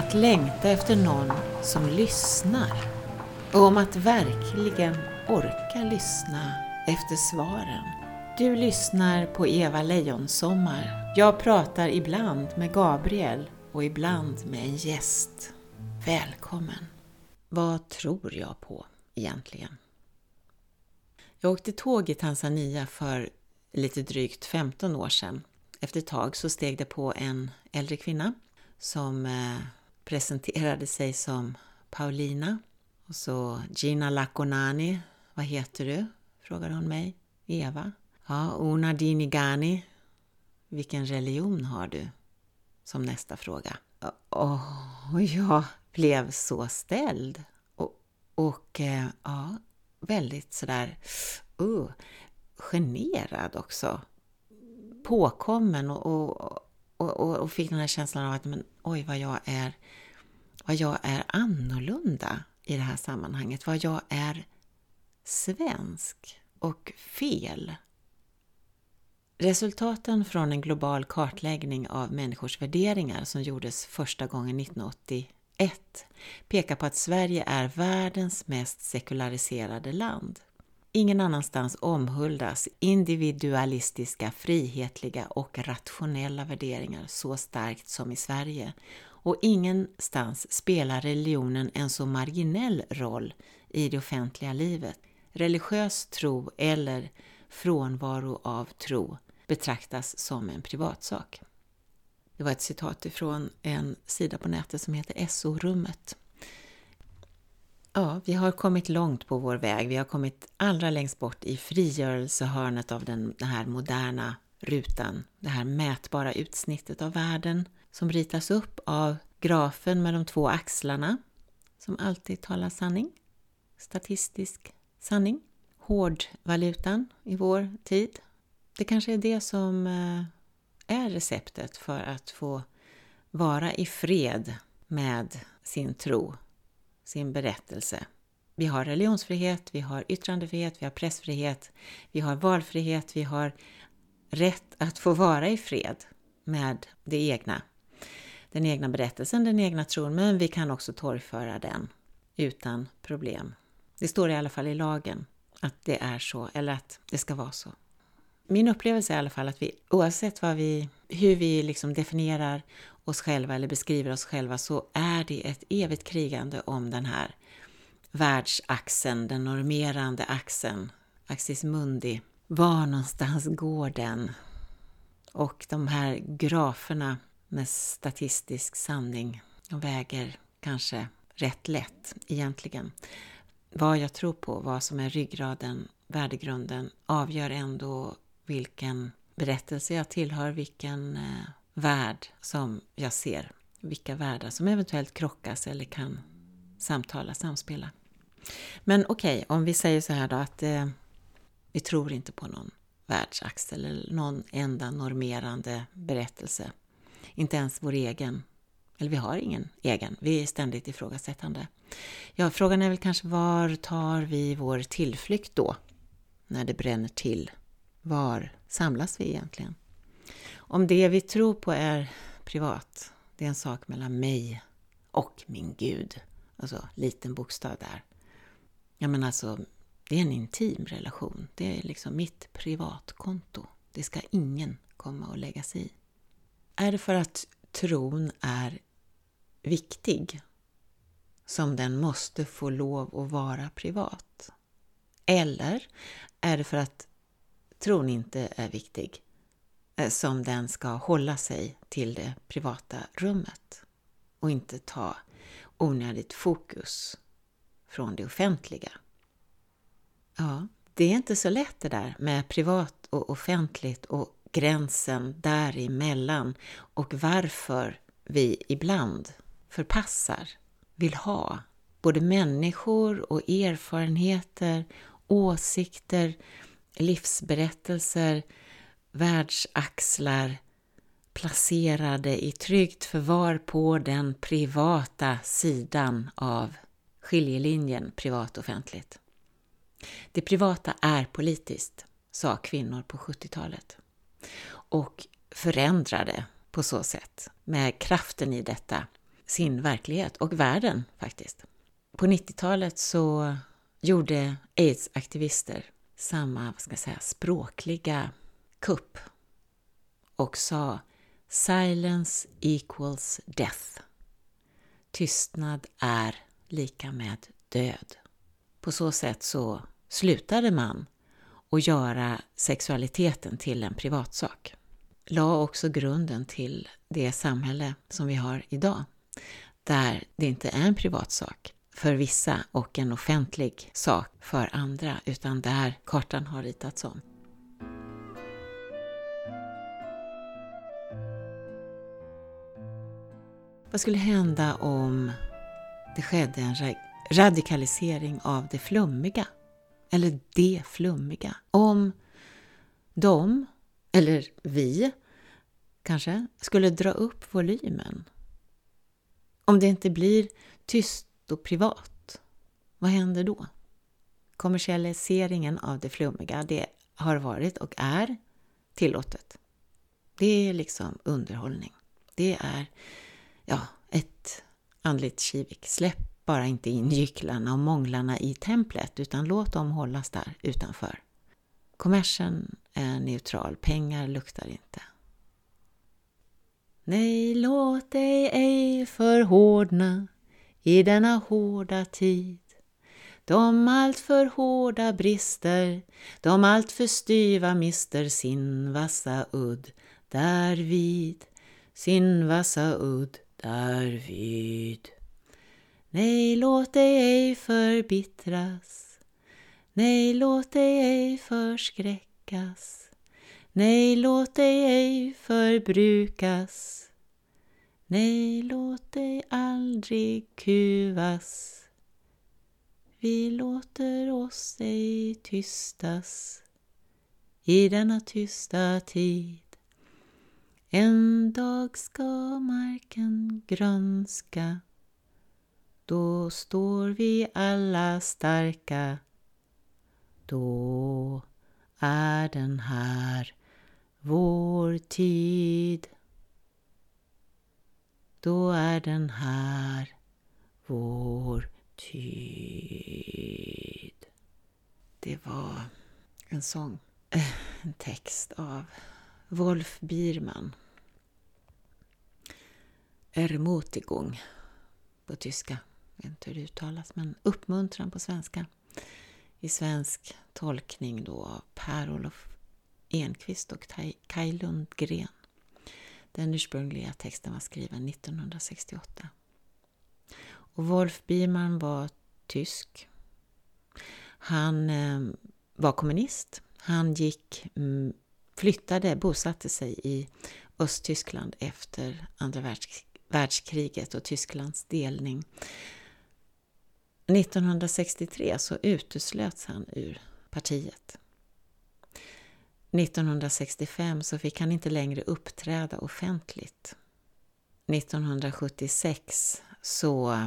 att längta efter någon som lyssnar och om att verkligen orka lyssna efter svaren. Du lyssnar på Eva Lejonsommar. Jag pratar ibland med Gabriel och ibland med en gäst. Välkommen! Vad tror jag på egentligen? Jag åkte tåg i Tanzania för lite drygt 15 år sedan. Efter ett tag så steg det på en äldre kvinna som eh, presenterade sig som Paulina. Och så Gina Lakonani, vad heter du? frågade hon mig. Eva. Ja, Una Dinigani. Vilken religion har du? Som nästa fråga. Och jag blev så ställd. Och, och eh, ja, väldigt sådär uh, generad också. Påkommen och, och, och, och, fick den här känslan av att men, oj vad jag är vad jag är annorlunda i det här sammanhanget, vad jag är svensk och fel. Resultaten från en global kartläggning av människors värderingar som gjordes första gången 1981 pekar på att Sverige är världens mest sekulariserade land. Ingen annanstans omhuldas individualistiska, frihetliga och rationella värderingar så starkt som i Sverige och ingenstans spelar religionen en så marginell roll i det offentliga livet. Religiös tro eller frånvaro av tro betraktas som en privatsak. Det var ett citat ifrån en sida på nätet som heter SO-rummet. Ja, vi har kommit långt på vår väg. Vi har kommit allra längst bort i frigörelsehörnet av den, den här moderna rutan. Det här mätbara utsnittet av världen som ritas upp av grafen med de två axlarna som alltid talar sanning. Statistisk sanning. Hårdvalutan i vår tid. Det kanske är det som eh, är receptet för att få vara i fred med sin tro, sin berättelse. Vi har religionsfrihet, vi har yttrandefrihet, vi har pressfrihet, vi har valfrihet, vi har rätt att få vara i fred med det egna. Den egna berättelsen, den egna tron, men vi kan också torgföra den utan problem. Det står i alla fall i lagen att det är så, eller att det ska vara så min upplevelse är i alla fall att vi oavsett vad vi, hur vi liksom definierar oss själva eller beskriver oss själva så är det ett evigt krigande om den här världsaxeln, den normerande axeln, axis mundi. Var någonstans går den? Och de här graferna med statistisk sanning de väger kanske rätt lätt egentligen. Vad jag tror på, vad som är ryggraden, värdegrunden, avgör ändå vilken berättelse jag tillhör, vilken eh, värld som jag ser, vilka världar som eventuellt krockas eller kan samtala, samspela. Men okej, okay, om vi säger så här då att eh, vi tror inte på någon världsaxel eller någon enda normerande berättelse. Inte ens vår egen. Eller vi har ingen egen, vi är ständigt ifrågasättande. Ja, frågan är väl kanske var tar vi vår tillflykt då? När det bränner till var samlas vi egentligen? Om det vi tror på är privat, det är en sak mellan mig och min Gud, alltså liten bokstav där. Ja men alltså, det är en intim relation. Det är liksom mitt privatkonto. Det ska ingen komma och lägga sig i. Är det för att tron är viktig som den måste få lov att vara privat? Eller är det för att tron inte är viktig, Eh, som den ska hålla sig till det privata rummet och inte ta onödigt fokus från det offentliga. Ja, det är inte så lätt det där med privat och offentligt och gränsen däremellan och varför vi ibland förpassar, vill ha både människor och erfarenheter, åsikter, livsberättelser, världsaxlar placerade i tryggt förvar på den privata sidan av skiljelinjen privat-offentligt. Det privata är politiskt, sa kvinnor på 70-talet och förändrade på så sätt med kraften i detta sin verklighet och världen faktiskt. På 90-talet så gjorde aids-aktivister samma, vad ska jag säga, språkliga kupp och sa Silence equals death. Tystnad är lika med död. På så sätt så slutade man att göra sexualiteten till en privatsak. La också grunden till det samhälle som vi har idag, där det inte är en privatsak för vissa och en offentlig sak för andra, utan där kartan har ritats om. Vad skulle hända om det skedde en radikalisering av det flummiga? Eller det flummiga? Om de, eller vi kanske, skulle dra upp volymen? Om det inte blir tyst och privat, vad händer då? Kommersialiseringen av det flummiga, det har varit och är tillåtet. Det är liksom underhållning. Det är ja, ett andligt kivik. Släpp bara inte in gycklarna och månglarna i templet utan låt dem hållas där utanför. Kommersen är neutral, pengar luktar inte. Nej, låt dig ej förhårdna i denna hårda tid. De alltför hårda brister, de alltför styva mister sin vassa udd därvid, sin vassa udd därvid. Nej, låt dig ej förbittras. Nej, låt dig ej förskräckas. Nej, låt dig ej förbrukas. Nej, låt dig aldrig kuvas. Vi låter oss ej tystas i denna tysta tid. En dag ska marken grönska då står vi alla starka. Då är den här vår tid. Då är den här vår tid. Det var en sång, en text av Wolf Biermann. Ermutigung på tyska. Jag vet inte hur det uttalas, men uppmuntran på svenska. I svensk tolkning då av Per-Olof Enqvist och Kaj Lundgren. Den ursprungliga texten var skriven 1968. Och Wolf Biermann var tysk. Han eh, var kommunist. Han gick mm, flyttade, bosatte sig i Östtyskland efter andra världskriget världskriget och Tysklands delning. 1963 så uteslöts han ur partiet. 1965 så fick han inte längre uppträda offentligt. 1976 så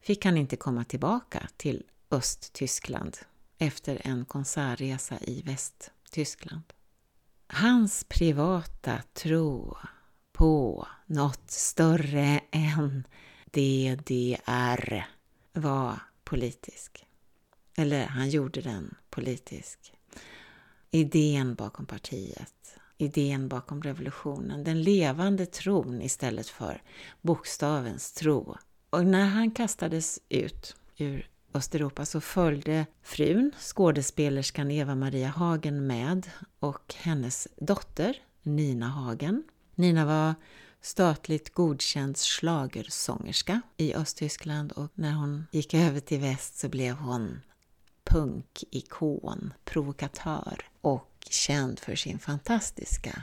fick han inte komma tillbaka till Östtyskland efter en konsertresa i Västtyskland. Hans privata tro på något större än DDR var politisk. Eller han gjorde den politisk. Idén bakom partiet, idén bakom revolutionen, den levande tron istället för bokstavens tro. Och när han kastades ut ur Östeuropa så följde frun, skådespelerskan Eva-Maria Hagen med och hennes dotter Nina Hagen. Nina var statligt godkänd slagersångerska i Östtyskland och när hon gick över till väst så blev hon punkikon, provokatör och känd för sin fantastiska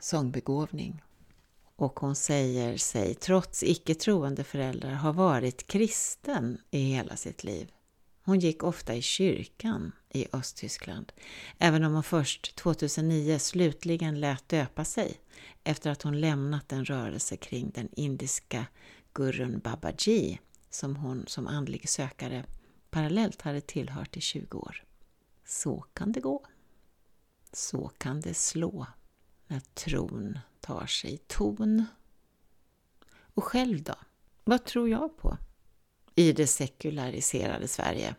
sångbegåvning och hon säger sig, trots icke troende föräldrar, ha varit kristen i hela sitt liv. Hon gick ofta i kyrkan i Östtyskland, även om hon först 2009 slutligen lät döpa sig efter att hon lämnat en rörelse kring den indiska gurun Babaji som hon som andlig sökare parallellt hade tillhört i 20 år. Så kan det gå. Så kan det slå när tron tar sig ton. Och själv då? Vad tror jag på? I det sekulariserade Sverige?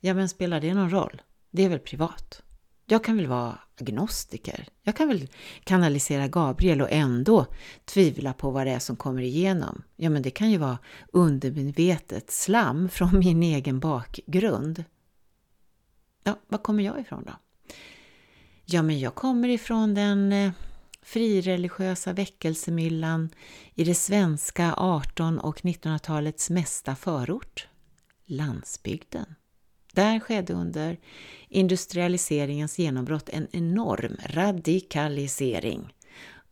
Ja, men spelar det någon roll? Det är väl privat? Jag kan väl vara agnostiker? Jag kan väl kanalisera Gabriel och ändå tvivla på vad det är som kommer igenom? Ja, men det kan ju vara undermedvetet slam från min egen bakgrund. Ja, var kommer jag ifrån då? Ja, men jag kommer ifrån den eh, frireligiösa väckelsemyllan i det svenska 18 och 1900-talets mesta förort, landsbygden. Där skedde under industrialiseringens genombrott en enorm radikalisering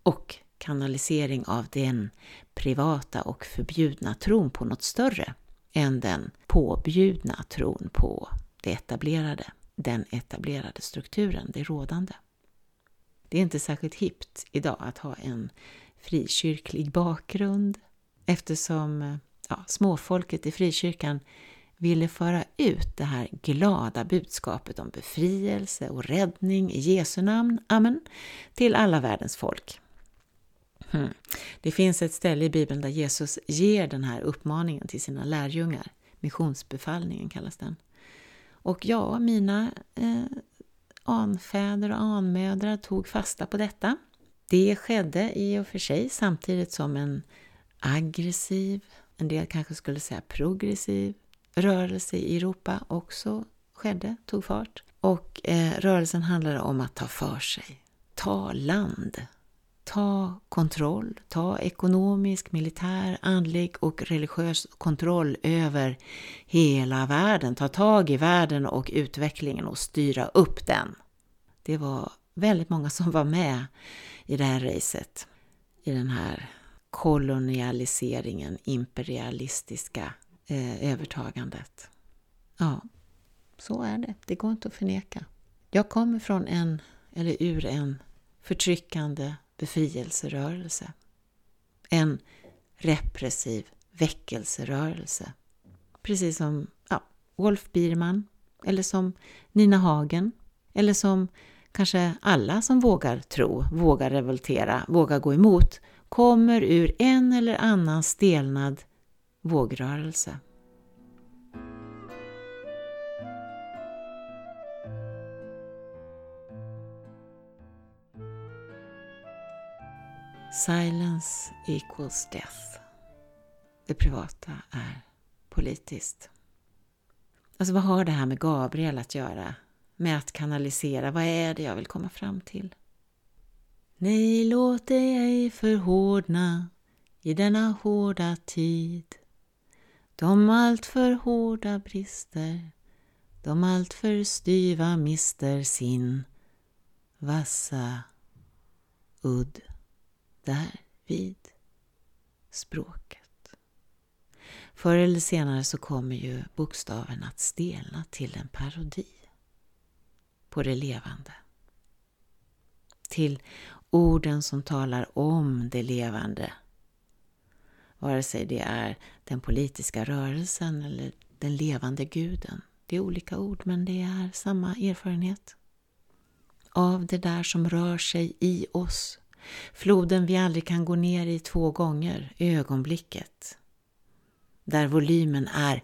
och kanalisering av den privata och förbjudna tron på något större än den påbjudna tron på det etablerade, den etablerade strukturen, det rådande. Det är inte särskilt hippt idag att ha en frikyrklig bakgrund eftersom ja, småfolket i frikyrkan ville föra ut det här glada budskapet om befrielse och räddning i Jesu namn, amen, till alla världens folk. Hmm. Det finns ett ställe i Bibeln där Jesus ger den här uppmaningen till sina lärjungar. Missionsbefallningen kallas den. Och ja, mina eh, anfäder och anmödrar tog fasta på detta. Det skedde i och för sig samtidigt som en aggressiv, en del kanske skulle säga progressiv, rörelse i Europa också skedde, tog fart. Och eh, rörelsen handlade om att ta för sig, ta land, ta kontroll, ta ekonomisk, militär, andlig och religiös kontroll över hela världen, ta tag i världen och utvecklingen och styra upp den. Det var väldigt många som var med i det här racet, i den här kolonialiseringen, imperialistiska eh, övertagandet. Ja, så är det. Det går inte att förneka. Jag kommer från en, eller ur en, förtryckande befrielserörelse. En repressiv väckelserörelse. Precis som ja, Wolf Biermann, eller som Nina Hagen, eller som kanske alla som vågar tro, vågar revoltera, vågar gå emot, kommer ur en eller annan stelnad vågrörelse. Silence equals death. Det privata är politiskt. Alltså vad har det här med Gabriel att göra? Med att kanalisera, vad är det jag vill komma fram till? Nej, låt dig ej förhårdna i denna hårda tid. De alltför hårda brister, de alltför styva mister sin vassa udd där vid språket. Förr eller senare så kommer ju bokstaven att stelna till en parodi på det levande. Till orden som talar om det levande Vare sig det är den politiska rörelsen eller den levande guden. Det är olika ord men det är samma erfarenhet. Av det där som rör sig i oss. Floden vi aldrig kan gå ner i två gånger, ögonblicket. Där volymen är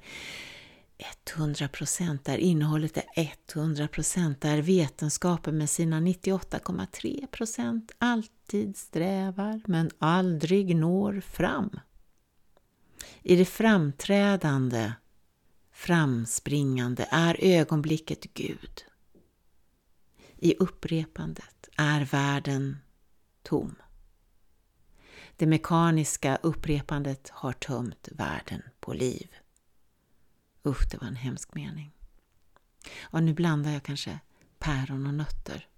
100 procent, där innehållet är 100 procent, där vetenskapen med sina 98,3 procent alltid strävar men aldrig når fram i det framträdande, framspringande är ögonblicket Gud. I upprepandet är världen tom. Det mekaniska upprepandet har tömt världen på liv. Usch, det var en hemsk mening. Och nu blandar jag kanske päron och nötter.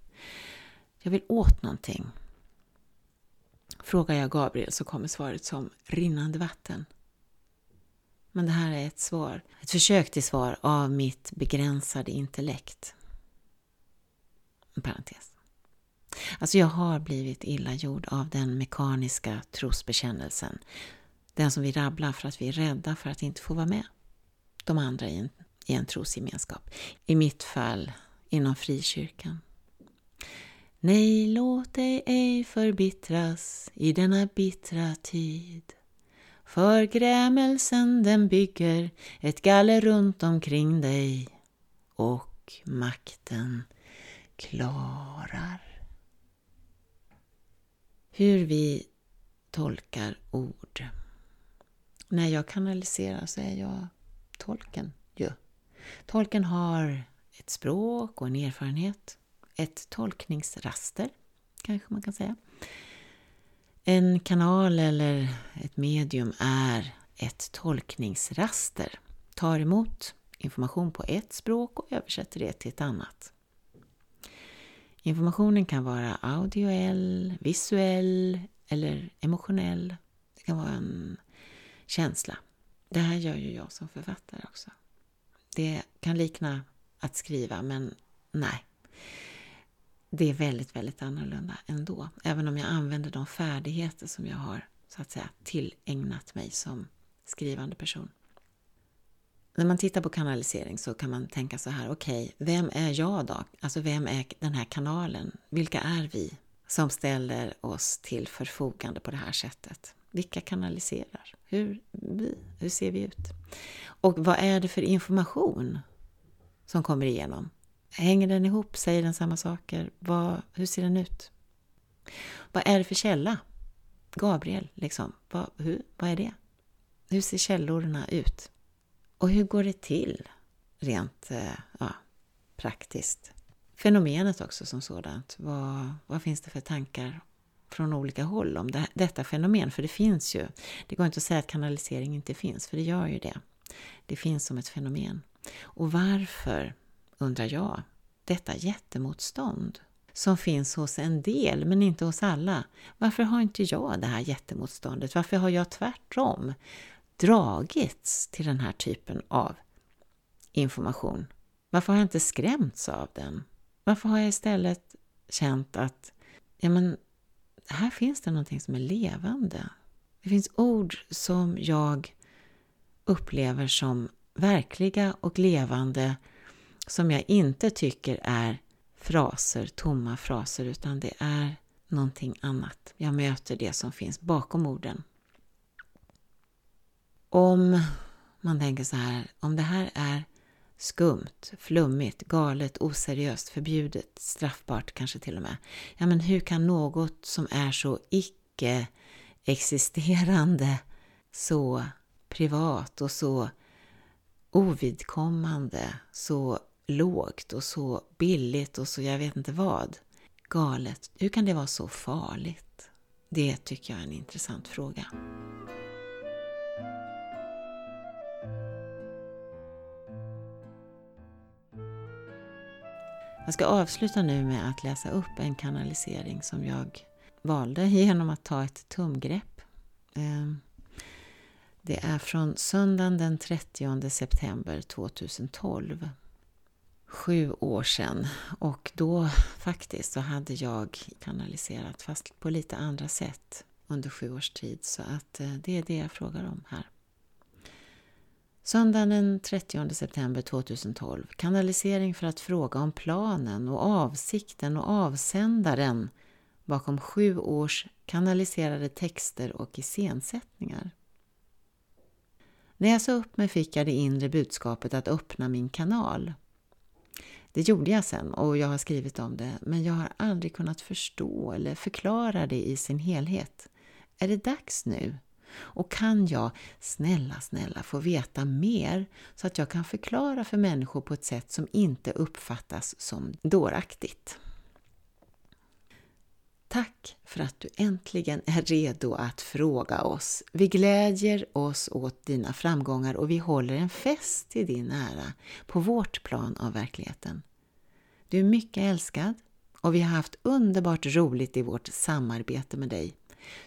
Jag vill åt någonting. Frågar jag Gabriel så kommer svaret som rinnande vatten. Men det här är ett svar, ett försök till svar av mitt begränsade intellekt. En parentes. Alltså jag har blivit illa gjord av den mekaniska trosbekännelsen. Den som vi rabblar för att vi är rädda för att inte få vara med. De andra i en, i en trosgemenskap. I mitt fall inom frikyrkan. Nej, låt dig ej förbittras i denna bittra tid. För grämelsen den bygger ett galler runt omkring dig och makten klarar. Hur vi tolkar ord. När jag kanaliserar så är jag tolken ju. Tolken har ett språk och en erfarenhet. Ett tolkningsraster, kanske man kan säga. En kanal eller ett medium är ett tolkningsraster. Tar emot information på ett språk och översätter det till ett annat. Informationen kan vara audioell, visuell eller emotionell. Det kan vara en känsla. Det här gör ju jag som författare också. Det kan likna att skriva, men nej. Det är väldigt, väldigt annorlunda ändå. Även om jag använder de färdigheter som jag har så att säga tillägnat mig som skrivande person. När man tittar på kanalisering så kan man tänka så här, okej, okay, vem är jag då? Alltså vem är den här kanalen? Vilka är vi som ställer oss till förfogande på det här sättet? Vilka kanaliserar? Hur, hur ser vi ut? Och vad är det för information som kommer igenom? Hänger den ihop? Säger den samma saker? Vad, hur ser den ut? Vad är det för källa? Gabriel, liksom. Vad, hur, vad är det? Hur ser källorna ut? Och hur går det till rent eh, ja, praktiskt? Fenomenet också som sådant. Vad, vad finns det för tankar från olika håll om det, detta fenomen? För det finns ju. Det går inte att säga att kanalisering inte finns, för det gör ju det. Det finns som ett fenomen. Och varför, undrar jag, detta jättemotstånd som finns hos en del men inte hos alla. Varför har inte jag det här jättemotståndet? Varför har jag tvärtom dragits till den här typen av information? Varför har jag inte skrämts av den? Varför har jag istället känt att ja, men, här finns det någonting som är levande? Det finns ord som jag upplever som verkliga och levande som jag inte tycker är fraser, tomma fraser, utan det är någonting annat. Jag möter det som finns bakom orden. Om man tänker så här, om det här är skumt, flummigt, galet, oseriöst, förbjudet, straffbart kanske till och med. Ja, men hur kan något som är så icke-existerande, så privat och så ovidkommande, så lågt och så billigt och så jag vet inte vad, galet, hur kan det vara så farligt? Det tycker jag är en intressant fråga. Jag ska avsluta nu med att läsa upp en kanalisering som jag valde genom att ta ett tumgrepp. Ehm, det är från söndagen den 30 september 2012. Sju år sedan och då faktiskt så hade jag kanaliserat fast på lite andra sätt under sju års tid så att eh, det är det jag frågar om här. Söndagen den 30 september 2012. Kanalisering för att fråga om planen och avsikten och avsändaren bakom sju års kanaliserade texter och iscensättningar. När jag sa upp mig fick jag det inre budskapet att öppna min kanal. Det gjorde jag sen och jag har skrivit om det, men jag har aldrig kunnat förstå eller förklara det i sin helhet. Är det dags nu? Och kan jag, snälla, snälla, få veta mer så att jag kan förklara för människor på ett sätt som inte uppfattas som dåraktigt? Tack för att du äntligen är redo att fråga oss. Vi glädjer oss åt dina framgångar och vi håller en fest till din ära på vårt plan av verkligheten. Du är mycket älskad och vi har haft underbart roligt i vårt samarbete med dig.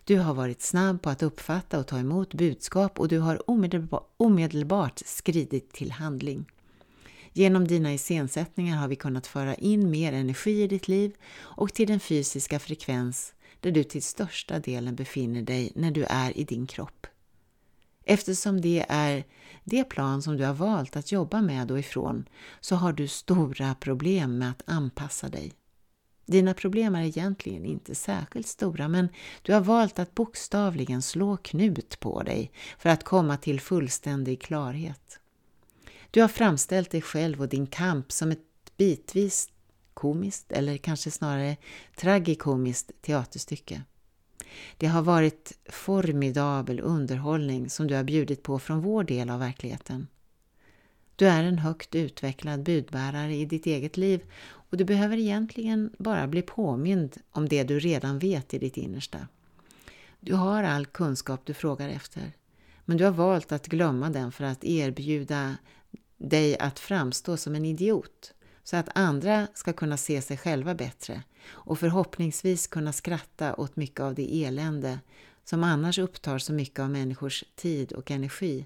Du har varit snabb på att uppfatta och ta emot budskap och du har omedelbart skridit till handling. Genom dina iscensättningar har vi kunnat föra in mer energi i ditt liv och till den fysiska frekvens där du till största delen befinner dig när du är i din kropp. Eftersom det är det plan som du har valt att jobba med och ifrån så har du stora problem med att anpassa dig. Dina problem är egentligen inte särskilt stora men du har valt att bokstavligen slå knut på dig för att komma till fullständig klarhet. Du har framställt dig själv och din kamp som ett bitvis komiskt eller kanske snarare tragikomiskt teaterstycke. Det har varit formidabel underhållning som du har bjudit på från vår del av verkligheten. Du är en högt utvecklad budbärare i ditt eget liv och du behöver egentligen bara bli påmind om det du redan vet i ditt innersta. Du har all kunskap du frågar efter, men du har valt att glömma den för att erbjuda dig att framstå som en idiot så att andra ska kunna se sig själva bättre och förhoppningsvis kunna skratta åt mycket av det elände som annars upptar så mycket av människors tid och energi,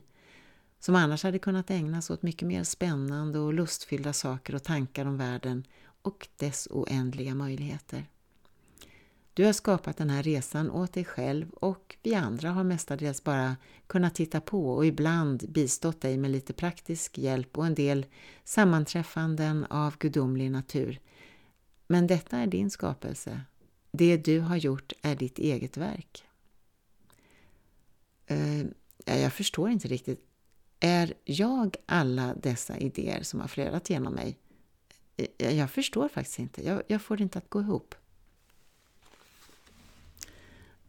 som annars hade kunnat ägnas åt mycket mer spännande och lustfyllda saker och tankar om världen och dess oändliga möjligheter. Du har skapat den här resan åt dig själv och vi andra har mestadels bara kunnat titta på och ibland bistått dig med lite praktisk hjälp och en del sammanträffanden av gudomlig natur. Men detta är din skapelse. Det du har gjort är ditt eget verk. Uh, jag förstår inte riktigt. Är jag alla dessa idéer som har flödat genom mig? Eh, jag förstår faktiskt inte. Jag, jag får det inte att gå ihop.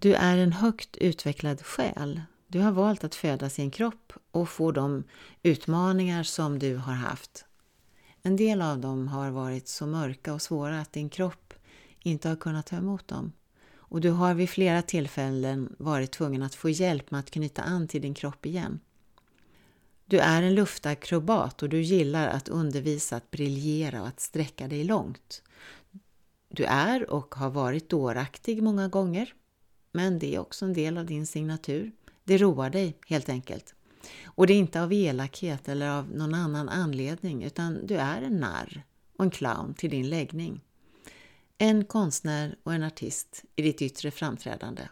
Du är en högt utvecklad själ. Du har valt att födas i en kropp och få de utmaningar som du har haft. En del av dem har varit så mörka och svåra att din kropp inte har kunnat ta emot dem. Och du har vid flera tillfällen varit tvungen att få hjälp med att knyta an till din kropp igen. Du är en luftakrobat och du gillar att undervisa, att briljera och att sträcka dig långt. Du är och har varit dåraktig många gånger men det är också en del av din signatur. Det roar dig helt enkelt. Och det är inte av elakhet eller av någon annan anledning utan du är en narr och en clown till din läggning. En konstnär och en artist i ditt yttre framträdande.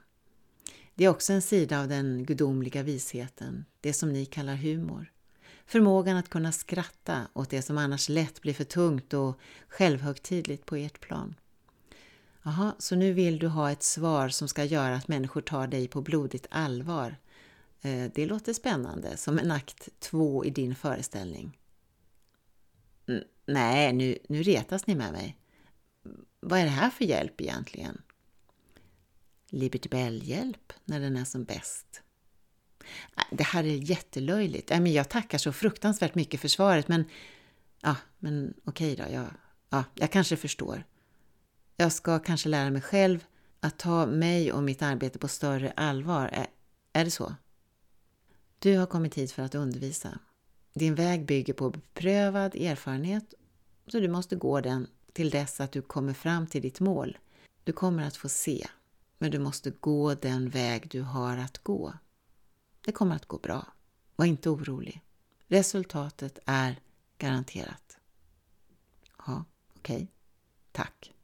Det är också en sida av den gudomliga visheten, det som ni kallar humor. Förmågan att kunna skratta åt det som annars lätt blir för tungt och självhögtidligt på ert plan. Jaha, så nu vill du ha ett svar som ska göra att människor tar dig på blodigt allvar. Eh, det låter spännande, som en akt två i din föreställning. Nej, nu, nu retas ni med mig. Vad är det här för hjälp egentligen? Liberty Bell-hjälp när den är som bäst. Det här är jättelöjligt. Jag tackar så fruktansvärt mycket för svaret men, ja, men okej då, jag, ja, jag kanske förstår. Jag ska kanske lära mig själv att ta mig och mitt arbete på större allvar. Är, är det så? Du har kommit hit för att undervisa. Din väg bygger på beprövad erfarenhet så du måste gå den till dess att du kommer fram till ditt mål. Du kommer att få se, men du måste gå den väg du har att gå. Det kommer att gå bra. Var inte orolig. Resultatet är garanterat. Ja, okej. Okay. Tack.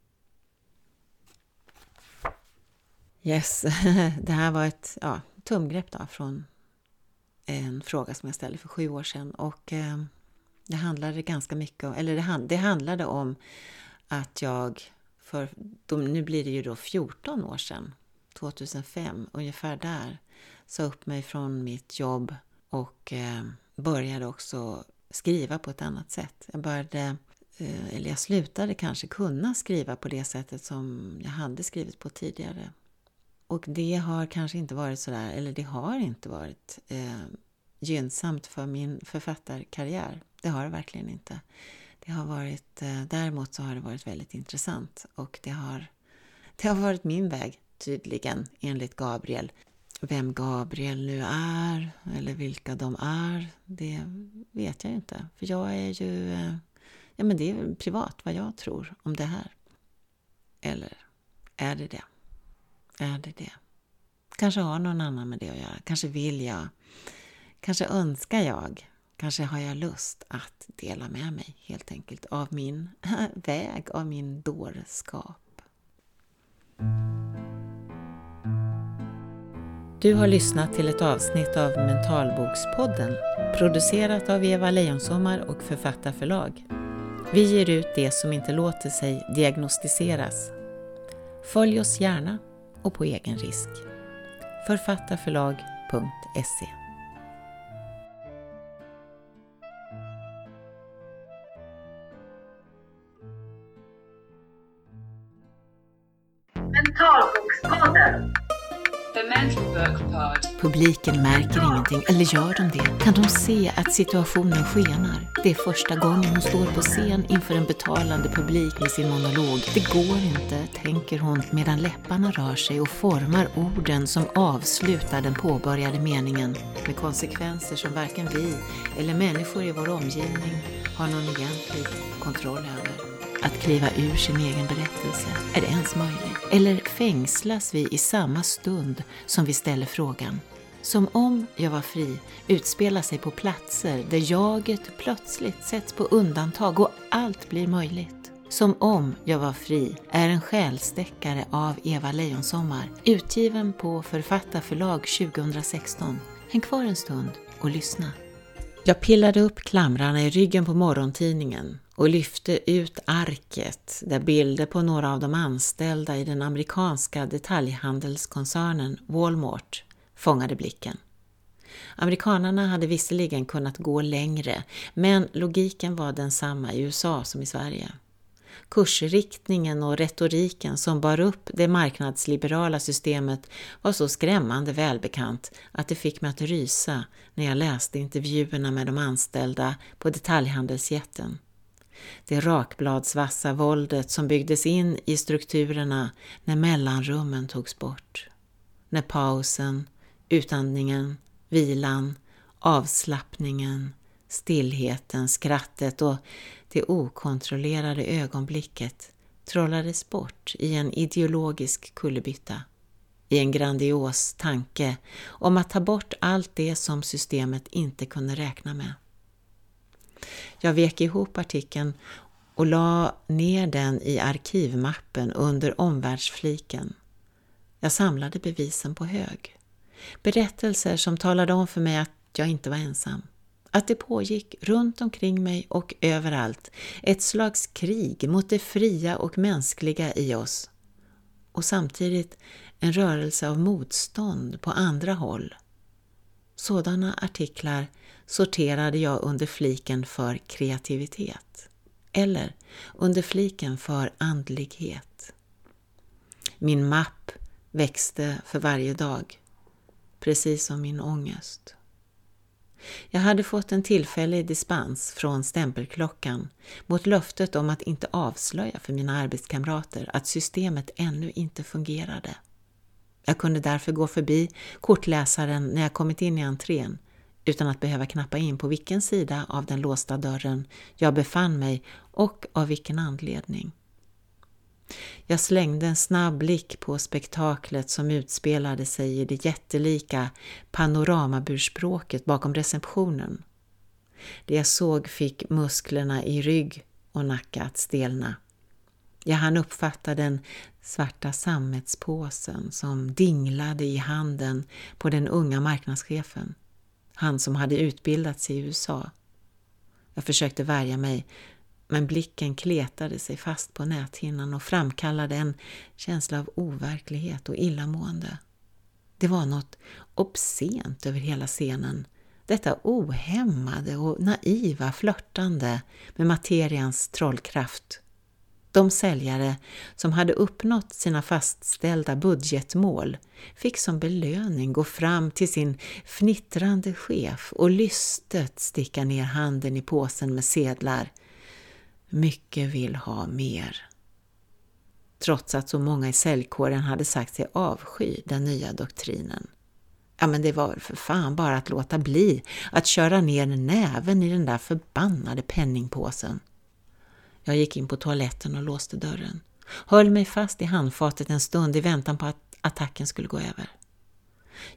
Yes, det här var ett ja, tumgrepp då från en fråga som jag ställde för sju år sedan och eh, det handlade ganska mycket om, eller det, hand, det handlade om att jag för, de, nu blir det ju då 14 år sedan, 2005 ungefär där, sa upp mig från mitt jobb och eh, började också skriva på ett annat sätt. Jag började, eh, eller jag slutade kanske kunna skriva på det sättet som jag hade skrivit på tidigare. Och det har kanske inte varit sådär, eller det har inte varit eh, gynnsamt för min författarkarriär. Det har det verkligen inte. Det har varit, eh, däremot så har det varit väldigt intressant och det har, det har varit min väg tydligen enligt Gabriel. Vem Gabriel nu är eller vilka de är, det vet jag inte. För jag är ju, eh, ja men det är privat vad jag tror om det här. Eller är det det? Är det det? Kanske har någon annan med det att göra. Kanske vill jag. Kanske önskar jag. Kanske har jag lust att dela med mig helt enkelt av min väg, av min dårskap. Du har lyssnat till ett avsnitt av Mentalbokspodden producerat av Eva Lejonsommar och Författarförlag. Vi ger ut det som inte låter sig diagnostiseras. Följ oss gärna och på egen risk. Författarförlag.se Mentalbokspodden Publiken märker ingenting, eller gör de det? Kan de se att situationen skenar? Det är första gången hon står på scen inför en betalande publik med sin monolog. Det går inte, tänker hon medan läpparna rör sig och formar orden som avslutar den påbörjade meningen. Med konsekvenser som varken vi eller människor i vår omgivning har någon egentlig kontroll över. Att kliva ur sin egen berättelse, är det ens möjligt? Eller fängslas vi i samma stund som vi ställer frågan? Som om jag var fri utspelar sig på platser där jaget plötsligt sätts på undantag och allt blir möjligt. Som om jag var fri är en själsdeckare av Eva Lejonsommar, utgiven på Författarförlag 2016. Häng kvar en stund och lyssna. Jag pillade upp klamrarna i ryggen på morgontidningen och lyfte ut arket där bilder på några av de anställda i den amerikanska detaljhandelskoncernen Walmart fångade blicken. Amerikanarna hade visserligen kunnat gå längre, men logiken var densamma i USA som i Sverige. Kursriktningen och retoriken som bar upp det marknadsliberala systemet var så skrämmande välbekant att det fick mig att rysa när jag läste intervjuerna med de anställda på detaljhandelsjätten. Det rakbladsvassa våldet som byggdes in i strukturerna när mellanrummen togs bort. När pausen, utandningen, vilan, avslappningen, stillheten, skrattet och det okontrollerade ögonblicket trollades bort i en ideologisk kullerbytta, i en grandios tanke om att ta bort allt det som systemet inte kunde räkna med. Jag vek ihop artikeln och la ner den i arkivmappen under omvärldsfliken. Jag samlade bevisen på hög. Berättelser som talade om för mig att jag inte var ensam. Att det pågick runt omkring mig och överallt ett slags krig mot det fria och mänskliga i oss. Och samtidigt en rörelse av motstånd på andra håll. Sådana artiklar sorterade jag under fliken för kreativitet eller under fliken för andlighet. Min mapp växte för varje dag, precis som min ångest. Jag hade fått en tillfällig dispens från stämpelklockan mot löftet om att inte avslöja för mina arbetskamrater att systemet ännu inte fungerade. Jag kunde därför gå förbi kortläsaren när jag kommit in i entrén utan att behöva knappa in på vilken sida av den låsta dörren jag befann mig och av vilken anledning. Jag slängde en snabb blick på spektaklet som utspelade sig i det jättelika panoramaburspråket bakom receptionen. Det jag såg fick musklerna i rygg och nacke att stelna. Jag hann uppfatta den svarta sammetspåsen som dinglade i handen på den unga marknadschefen han som hade utbildats i USA. Jag försökte värja mig, men blicken kletade sig fast på näthinnan och framkallade en känsla av overklighet och illamående. Det var något obscent över hela scenen. Detta ohämmade och naiva flörtande med materians trollkraft de säljare som hade uppnått sina fastställda budgetmål fick som belöning gå fram till sin fnittrande chef och lystet sticka ner handen i påsen med sedlar. Mycket vill ha mer. Trots att så många i säljkåren hade sagt sig avsky den nya doktrinen. Ja, men det var för fan bara att låta bli att köra ner näven i den där förbannade penningpåsen. Jag gick in på toaletten och låste dörren. Höll mig fast i handfatet en stund i väntan på att attacken skulle gå över.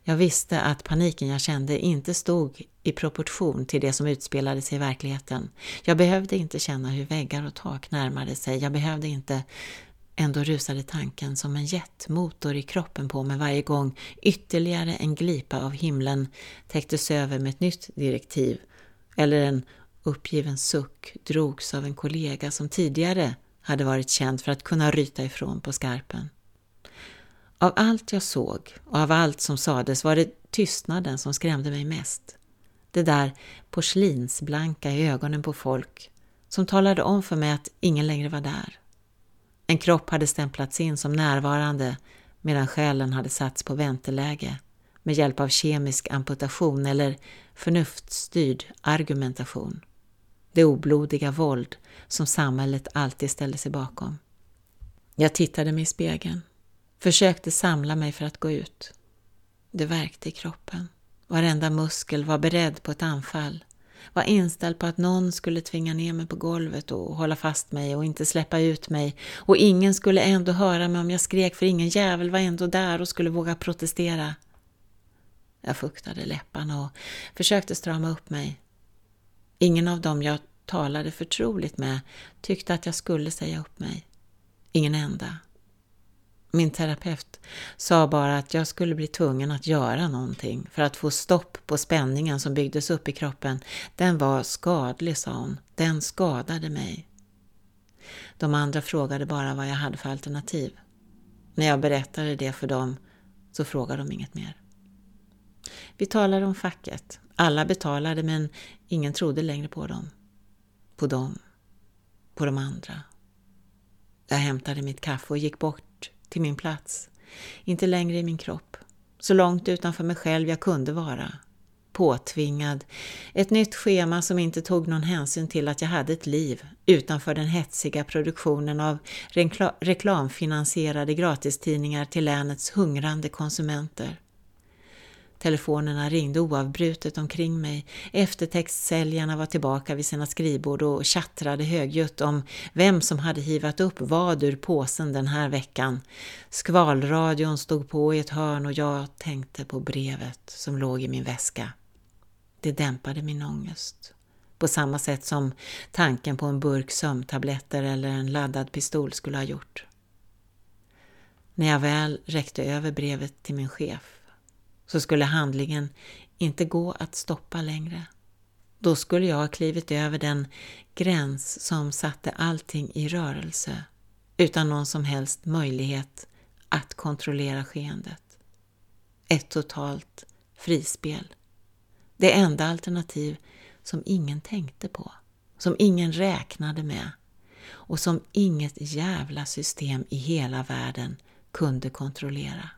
Jag visste att paniken jag kände inte stod i proportion till det som utspelade sig i verkligheten. Jag behövde inte känna hur väggar och tak närmade sig. Jag behövde inte Ändå rusade tanken som en jetmotor i kroppen på mig varje gång ytterligare en glipa av himlen täcktes över med ett nytt direktiv eller en uppgiven suck drogs av en kollega som tidigare hade varit känd för att kunna ryta ifrån på skarpen. Av allt jag såg och av allt som sades var det tystnaden som skrämde mig mest. Det där porslinsblanka i ögonen på folk som talade om för mig att ingen längre var där. En kropp hade stämplats in som närvarande medan själen hade satts på vänteläge med hjälp av kemisk amputation eller förnuftsstyrd argumentation. Det oblodiga våld som samhället alltid ställde sig bakom. Jag tittade mig i spegeln, försökte samla mig för att gå ut. Det värkte i kroppen. Varenda muskel var beredd på ett anfall. Var inställd på att någon skulle tvinga ner mig på golvet och hålla fast mig och inte släppa ut mig. Och ingen skulle ändå höra mig om jag skrek för ingen jävel var ändå där och skulle våga protestera. Jag fuktade läpparna och försökte strama upp mig. Ingen av dem jag talade förtroligt med tyckte att jag skulle säga upp mig. Ingen enda. Min terapeut sa bara att jag skulle bli tvungen att göra någonting för att få stopp på spänningen som byggdes upp i kroppen. Den var skadlig, sa hon. Den skadade mig. De andra frågade bara vad jag hade för alternativ. När jag berättade det för dem så frågade de inget mer. Vi talade om facket. Alla betalade men ingen trodde längre på dem. På dem. På de andra. Jag hämtade mitt kaffe och gick bort till min plats. Inte längre i min kropp. Så långt utanför mig själv jag kunde vara. Påtvingad. Ett nytt schema som inte tog någon hänsyn till att jag hade ett liv utanför den hetsiga produktionen av reklamfinansierade gratistidningar till länets hungrande konsumenter. Telefonerna ringde oavbrutet omkring mig. Eftertextsäljarna var tillbaka vid sina skrivbord och tjattrade högljutt om vem som hade hivat upp vad ur påsen den här veckan. Skvalradion stod på i ett hörn och jag tänkte på brevet som låg i min väska. Det dämpade min ångest. På samma sätt som tanken på en burk sömntabletter eller en laddad pistol skulle ha gjort. När jag väl räckte över brevet till min chef så skulle handlingen inte gå att stoppa längre. Då skulle jag ha klivit över den gräns som satte allting i rörelse utan någon som helst möjlighet att kontrollera skeendet. Ett totalt frispel. Det enda alternativ som ingen tänkte på, som ingen räknade med och som inget jävla system i hela världen kunde kontrollera.